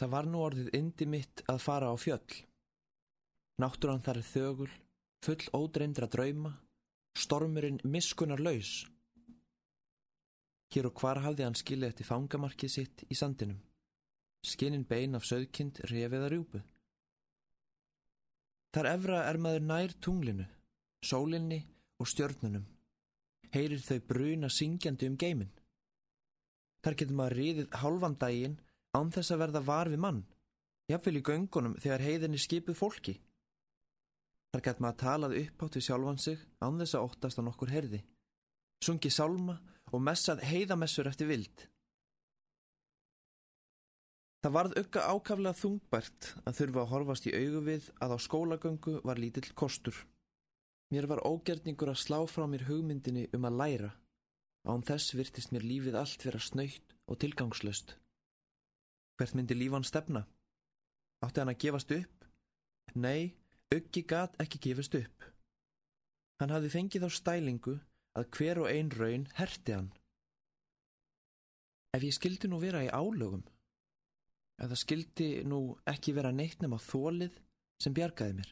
Það var nú orðið indi mitt að fara á fjöll. Náttúran þar er þögul, full ódreindra drauma, stormurinn miskunar laus. Hér og hvar hafði hann skilið eftir fangamarkið sitt í sandinum. Skinnin bein af söðkind refiða rjúpu. Þar efra er maður nær tunglinu, sólinni og stjörnunum. Heyrir þau bruna syngjandi um geimin. Þar getur maður riðið hálfan daginn án þess að verða var við mann, jafnvel í göngunum þegar heiðinni skipuð fólki. Þar getur maður talað uppátt við sjálfan sig án þess að óttast á nokkur herði. Sungi sálma og messað heiðamessur eftir vild. Það varð ukka ákaflega þungbært að þurfa að horfast í augu við að á skólagöngu var lítill kostur. Mér var ógerningur að slá frá mér hugmyndinni um að læra. Án þess virtist mér lífið allt vera snöytt og tilgangslöst. Hvert myndi lífan stefna? Átti hann að gefast upp? Nei, Uggi gat ekki gefast upp. Hann hafði fengið á stælingu að hver og ein raun herti hann. Ef ég skildi nú vera í álögum, eða skildi nú ekki vera neitt nema þólið sem bjargaði mér.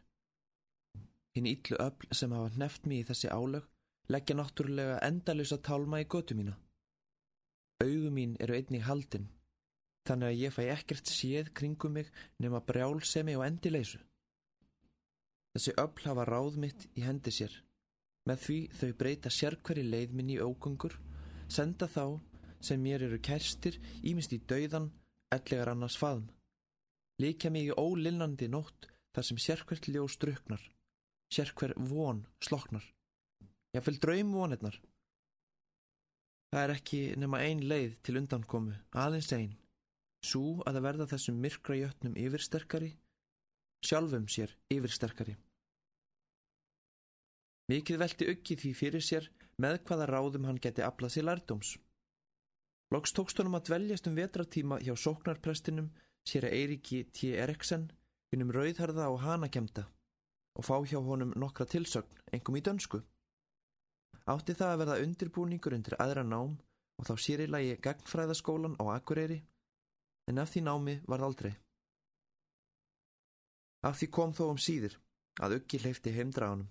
Hinn ítlu öll sem hafa neft mér í þessi álög leggja náttúrulega endalösa tálma í götu mína. Augu mín eru einnig haldinn, þannig að ég fæ ekkert séð kringum mig nema brjálsemi og endileysu. Þessi öll hafa ráð mitt í hendi sér. Með því þau breyta sérkveri leið minn í ógöngur, senda þá sem mér eru kerstir ímist í dauðan ellegar annars faðm. Líkja mig í ólinnandi nótt þar sem sérkvert ljós druknar, sérkver von sloknar. Ég fylg draum vonirnar. Það er ekki nema ein leið til undankomu, aðeins ein, svo að það verða þessum myrkra jötnum yfirsterkari, sjálfum sér yfirsterkari. Mikið velti uggi því fyrir sér með hvaða ráðum hann geti aflað sér lærdóms. Loks tókst honum að dveljast um vetratíma hjá sóknarprestinum sér að Eiríki T. Eriksen innum rauðharða og hanakemda og fá hjá honum nokkra tilsögn, engum í dönsku. Átti það að verða undirbúningur undir aðra nám og þá sér í lagi gagnfræðaskólan á Akureyri, en af því námi var aldrei. Af því kom þó um síðir að uggi hleyfti heimdraganum.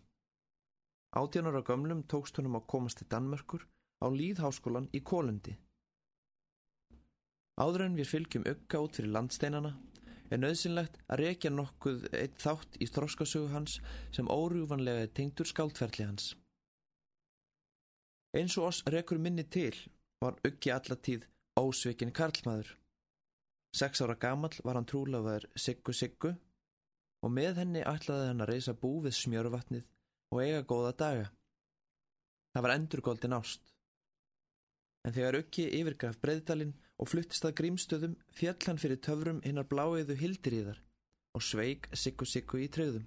Átjánar á gömlum tókst honum að komast til Danmörkur á Líðháskólan í Kólundi. Áður en við fylgjum ugga út fyrir landsteinana er nöðsynlegt að rekja nokkuð eitt þátt í þróskasögu hans sem órjúvanlega er tengdur skáldferðli hans. Eins og oss rekur minni til var uggi allatíð ósveikin karlmaður. Seks ára gamal var hann trúlafaður Siggu Siggu og með henni ætlaði hann að reysa bú við smjörvatnið og eiga góða daga. Það var endurgóldin ást. En þegar uggi yfirgaf breyðdalinn og fluttist að grímstöðum fjall hann fyrir töfrum hinnar bláiðu hildiríðar og sveik Siggu Siggu í treyðum.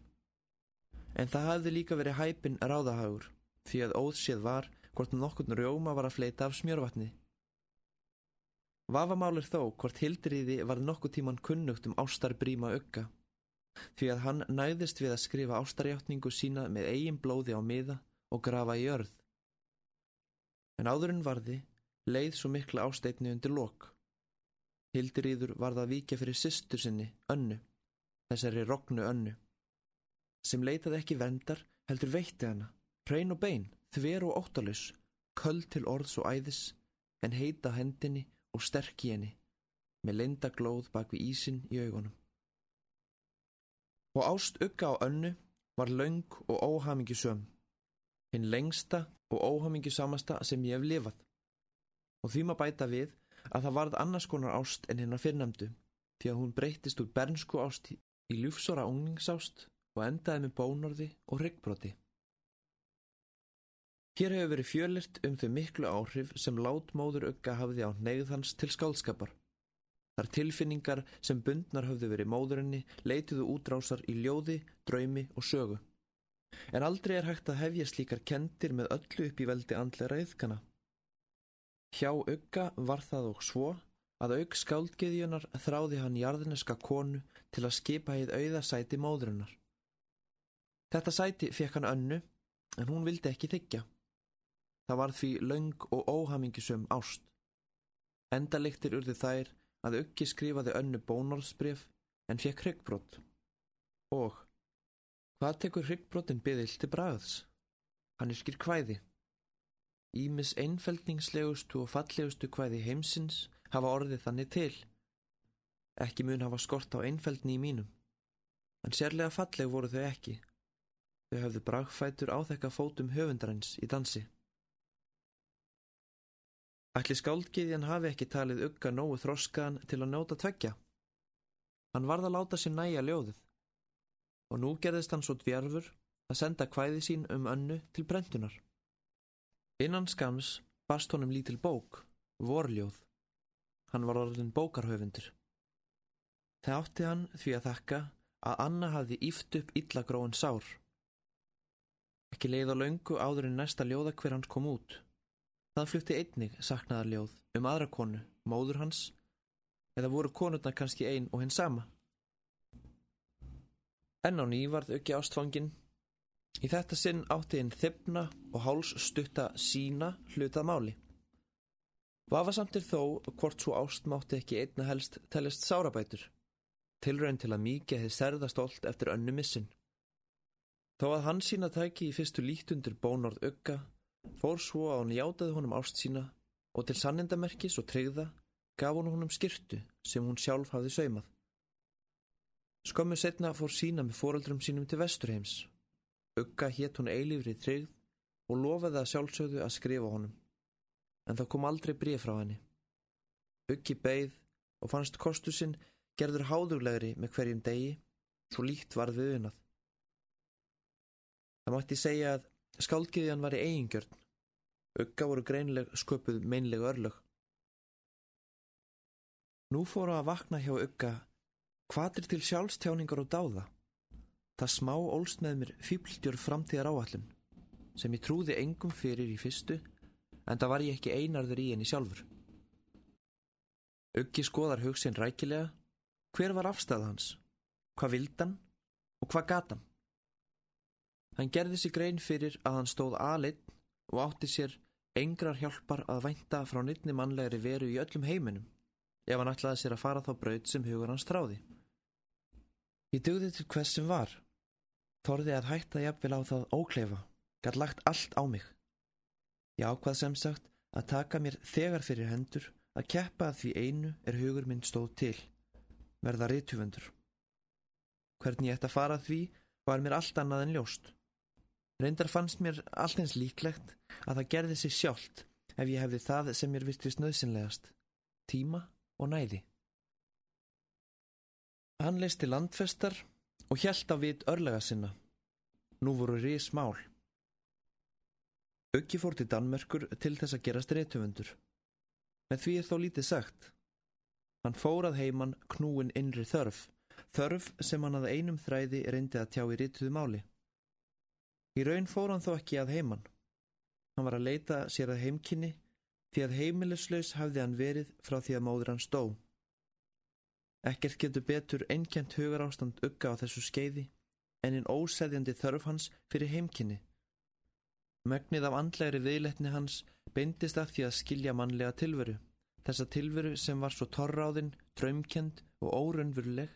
En það hafði líka verið hæpin ráðahagur því að óðséð var hvort nokkurn rjóma var að fleita af smjörvatni. Vafamálir þó hvort hildiríði var nokkuð tíman kunnugt um ástar bríma ugga því að hann næðist við að skrifa ástarjáttningu sína með eigin blóði á miða og grafa í örð. En áðurinn varði leið svo mikla ásteitni undir lok. Hildiríður varða að vika fyrir systur sinni, önnu, þessari rognu önnu, sem leitaði ekki vendar heldur veitti hana, hrein og bein, þver og óttalus, köll til orðs og æðis, en heita hendinni og sterk í henni, með leinda glóð bak við ísin í augunum. Og ást ugga á önnu var laung og óhamingisöm, hinn lengsta og óhamingisamasta sem ég hef lifað. Og því maður bæta við að það varð annars konar ást en hennar fyrrnæmdu, því að hún breytist úr bernsku ást í ljúfsora ungningsást og endaði með bónorði og ryggbroti. Hér hefur verið fjölirt um þau miklu áhrif sem látmóður ugga hafði á neyð hans til skálskapar. Þar tilfinningar sem bundnar höfðu verið móðurinni leituðu útrásar í ljóði, draumi og sögu. En aldrei er hægt að hefja slíkar kendir með öllu upp í veldi andleira yðkana. Hjá ugga var það og svo að auk skáldgeðjunar þráði hann jarðineska konu til að skipa heið auðasæti móðurinnar. Þetta sæti fekk hann önnu en hún vildi ekki þykja. Það var því laung og óhamingisum ást. Endaliktir urði þær að Uggi skrifaði önnu bónorðsbref en fekk hryggbrott. Og hvað tekur hryggbrottin byðil til bræðs? Hann skýr kvæði. Ímis einfeldningslegustu og fallegustu kvæði heimsins hafa orðið þannig til. Ekki mun hafa skort á einfeldni í mínum. En sérlega falleg voru þau ekki. Þau hafðu bragfætur áþekka fótum höfundarins í dansi. Ætli skáldgiðjan hafi ekki talið ugga nógu þroskaðan til að njóta tveggja. Hann varð að láta sér næja ljóðið og nú gerðist hann svo dvjarfur að senda kvæði sín um önnu til brentunar. Innan skams barst honum lítil bók, vorljóð. Hann var orðin bókarhaufundur. Það átti hann því að þakka að Anna hafði íft upp illagróin sár. Ekki leið á laungu áður en næsta ljóða hver hans kom út. Það flutti einnig saknaðarljóð um aðra konu, móður hans, eða voru konurna kannski einn og hinn sama. Enn á ný varð auki ástfangin. Í þetta sinn átti hinn þibna og háls stutta sína hlutað máli. Vafasamtir þó hvort svo ástmátti ekki einna helst telist sárabætur, tilraun til að mikið hefði serðastolt eftir önnu missin. Þó að hann sína tæki í fyrstu líktundur bónorð auka Fór svo að hún játaði honum ást sína og til sannindamerkis og treyða gaf hún honum skirtu sem hún sjálf hafði saumað. Skömmu setna fór sína með fóröldrum sínum til vesturheims. Ugga hétt hún eilífrið treyð og lofaði að sjálfsögðu að skrifa honum. En það kom aldrei brið frá henni. Uggi beigð og fannst kostu sinn gerður háðuglegri með hverjum degi, svo líkt varð við unnað. Það mætti segja að Skáldgiðjan var í eigingjörn. Ugga voru greinleg sköpuð meinleg örlög. Nú fóru að vakna hjá Ugga hvaðir til sjálfstjáningar og dáða. Það smá ólst með mér fýbldjör framtíðar áallum sem ég trúði engum fyrir í fyrstu en það var ég ekki einarður í henni sjálfur. Uggi skoðar hugsin rækilega hver var afstæða hans, hvað vildan og hvað gatan. Hann gerði sig grein fyrir að hann stóð aðlitt og átti sér engrar hjálpar að vænta frá nýttni mannlegri veru í öllum heiminum ef hann ætlaði sér að fara þá braud sem hugur hans tráði. Ég dugði til hvers sem var. Þorði að hætta jafnvel á það óklefa, gæt lagt allt á mig. Ég ákvað sem sagt að taka mér þegar fyrir hendur að keppa að því einu er hugur minn stóð til, verða reytjuvendur. Hvernig ég ætti að fara því var mér allt annað en ljóst. Reyndar fannst mér allt eins líklegt að það gerði sig sjálft ef ég hefði það sem mér virtist nöðsynlegast, tíma og næði. Hann leisti landfestar og hjælt á vit örlega sinna. Nú voru rís mál. Öggi fór til Danmörkur til þess að gerast reytufundur. Með því er þó lítið sagt. Hann fórað heimann knúin innri þörf, þörf sem hann að einum þræði reyndi að tjá í reytuðu máli. Í raun fór hann þó ekki að heimann. Hann var að leita sér að heimkynni því að heimilislaus hafði hann verið frá því að móður hann stó. Ekkert getur betur einkjent hugar ástand ugga á þessu skeiði en einn óseðjandi þörf hans fyrir heimkynni. Mögnið af andlegri viðletni hans beindist af því að skilja mannlega tilveru, þessa tilveru sem var svo torráðinn, draumkend og órunveruleg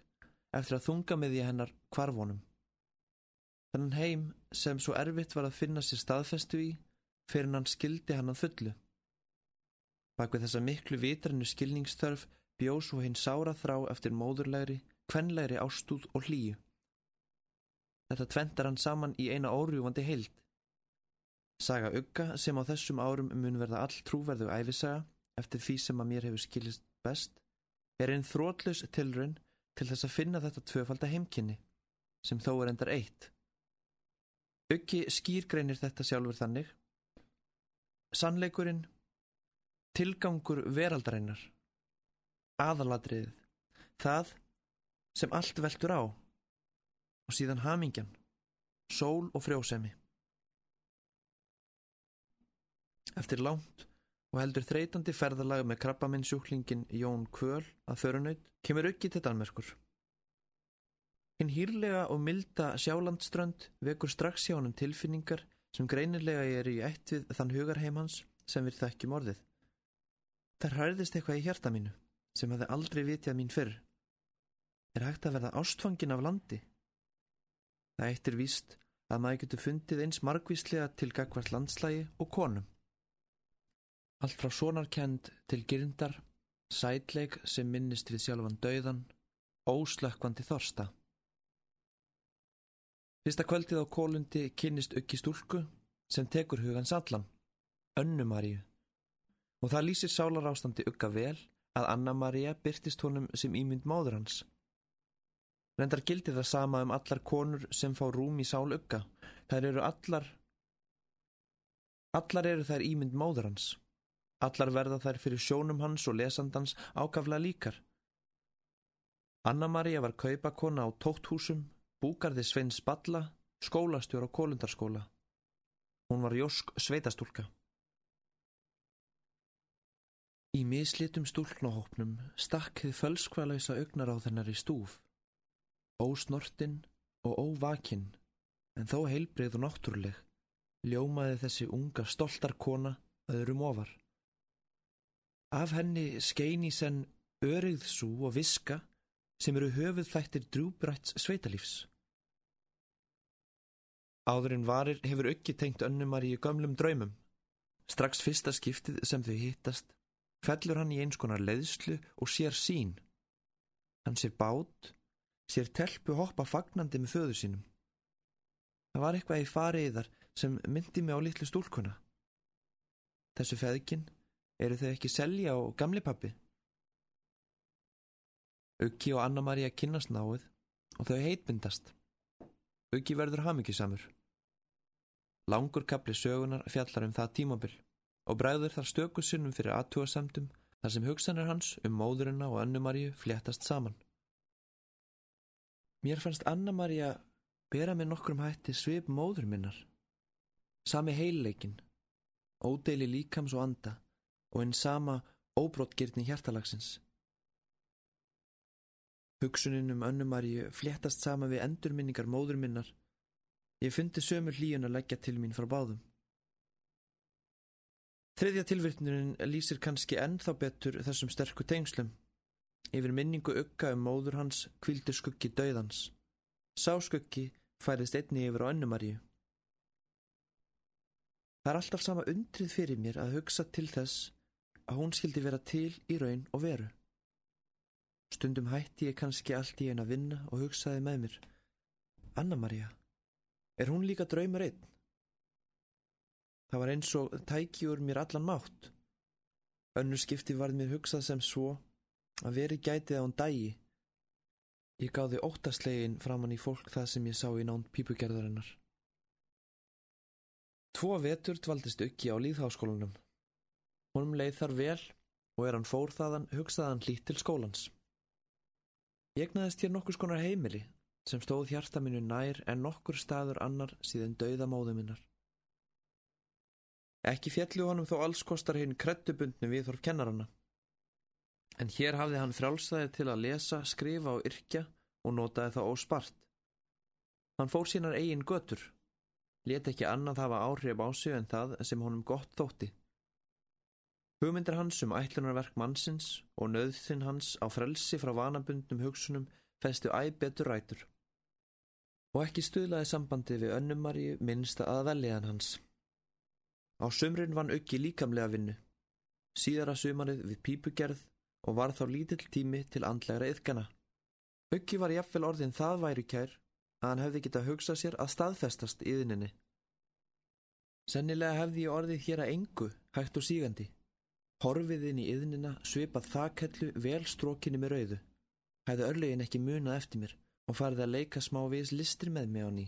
eftir að þunga með því hennar kvarvonum. Þannig heim sem svo erfitt var að finna sér staðfestu í fyrir hann skildi hann að fullu. Bak við þessa miklu vitrannu skilningstörf bjóð svo hinn sára þrá eftir móðurlegri, kvenlegri ástúð og hlýju. Þetta tventar hann saman í eina órjúvandi heild. Saga Ugga sem á þessum árum mun verða all trúverðu æfisaga eftir því sem að mér hefur skilist best er einn þrótlus tilraun til þess að finna þetta tvöfalda heimkynni sem þó er endar eitt. Uggi skýrgreinir þetta sjálfur þannig. Sannleikurinn, tilgangur veraldarinnar, aðaladrið, það sem allt veldur á og síðan hamingjan, sól og frjósemi. Eftir lánt og heldur þreytandi ferðalag með krabbamennsjúklingin Jón Kvöl að förunaut kemur Uggi til Danmerkur. Hinn hýrlega og milda sjálandströnd vekur strax hjá hann tilfinningar sem greinilega er í ætt við þann hugarheim hans sem við þekkjum orðið. Það hræðist eitthvað í hjarta mínu, sem hafði aldrei vitjað mín fyrr. Er hægt að verða ástfangin af landi? Það eittir víst að maður getur fundið eins margvíslega til gagvart landslægi og konum. Allt frá sonarkend til gyrndar, sætleik sem minnist við sjálfan dauðan, óslökkvandi þorsta. Fyrsta kvöldið á kólundi kynnist auki stúlku sem tekur hugans allan, Önnumaríu. Og það lýsir sálarástandi auka vel að Anna-María byrtist honum sem ímynd móður hans. Rendar gildi það sama um allar konur sem fá rúm í sál auka. Þær eru allar, allar eru þær ímynd móður hans. Allar verða þær fyrir sjónum hans og lesandans ákafla líkar. Anna-María var kaupakona á tótthúsum búgarði Svein Spalla, skólastjór á Kólundarskóla. Hún var Jósk sveitastúlka. Í mislitum stúlknahópnum stakkið fölskvalauðsa augnar á þennar í stúf, ósnortinn og óvakinn, en þó heilbreyð og náttúruleg, ljómaði þessi unga stoltarkona öðrum ofar. Af henni skein í senn öryggðsú og viska sem eru höfuð þættir drúbræts sveitalífs. Áðurinn varir hefur auki tengt önnumar í gamlum draumum. Strax fyrsta skiptið sem þau hittast, fellur hann í eins konar leiðslu og sér sín. Hann sér bát, sér telpu hoppa fagnandi með föðu sínum. Það var eitthvað í fariðar sem myndi mig á litlu stúlkuna. Þessu feðkin eru þau ekki selja á gamli pappi. Auki og Anna-Maria kynnast náið og þau heitbindast. Auki verður hafmyggisamur. Langur kapli sögunar fjallar um það tímabil og bræður þar stökusinnum fyrir aðtúasemdum þar sem hugsanir hans um móðurina og Anna-Maria fléttast saman. Mér fannst Anna-Maria bera með nokkrum hætti svip móður minnar. Sami heilleikin, ódeili líkams og anda og einn sama óbrótgirtni hjartalagsins. Hugsunin um önnumaríu fléttast sama við endurminningar móður minnar. Ég fundi sömu hlíun að leggja til mín frá báðum. Þriðja tilvirknunin lýsir kannski ennþá betur þessum sterku tengslum. Yfir minningu ukka um móður hans kvildur skuggi döðans. Sá skuggi færist einni yfir á önnumaríu. Það er alltaf sama undrið fyrir mér að hugsa til þess að hún skildi vera til í raun og veru. Stundum hætti ég kannski allt í einn að vinna og hugsaði með mér. Anna-Maria, er hún líka draumur einn? Það var eins og tækjur mér allan mátt. Önnu skipti varð mér hugsað sem svo að veri gætið á hún dægi. Ég gáði óttaslegin framann í fólk það sem ég sá í nánt pípugerðarinnar. Tvo vetur dvaldist Ukki á líðháskólanum. Honum leið þar vel og er hann fór þaðan hugsaðan hlýtt til skólans. Ég egnaðist hér nokkus konar heimili sem stóð hjarta minu nær en nokkur staður annar síðan dauða móðu minnar. Ekki fjallu honum þó alls kostar hinn krettubundnu viðhorf kennaranna. En hér hafði hann frjálsaði til að lesa, skrifa og yrkja og notaði það óspart. Hann fór sínar eigin götur, let ekki annað hafa áhrif á sig en það sem honum gott þótti. Hugmyndir hans um ætlunarverk mannsins og nöðsinn hans á frelsi frá vanabundnum hugsunum festu æg betur rætur. Og ekki stuðlaði sambandi við önnumari minnsta að veljaðan hans. Á sömrin vann auki líkamlega vinnu, síðara sömarið við pípugerð og var þá lítill tími til andlegra yðgana. Auki var jafnvel orðin það væri kær að hann hefði getað hugsað sér að staðfestast í þinninni. Sennilega hefði ég orðið hér að engu, hægt og sígandi. Horfið inn í yðnina svipað þakkellu vel strókinni með rauðu. Hæði örlegin ekki munað eftir mér og farið að leika smá viðs listir með mig á ný.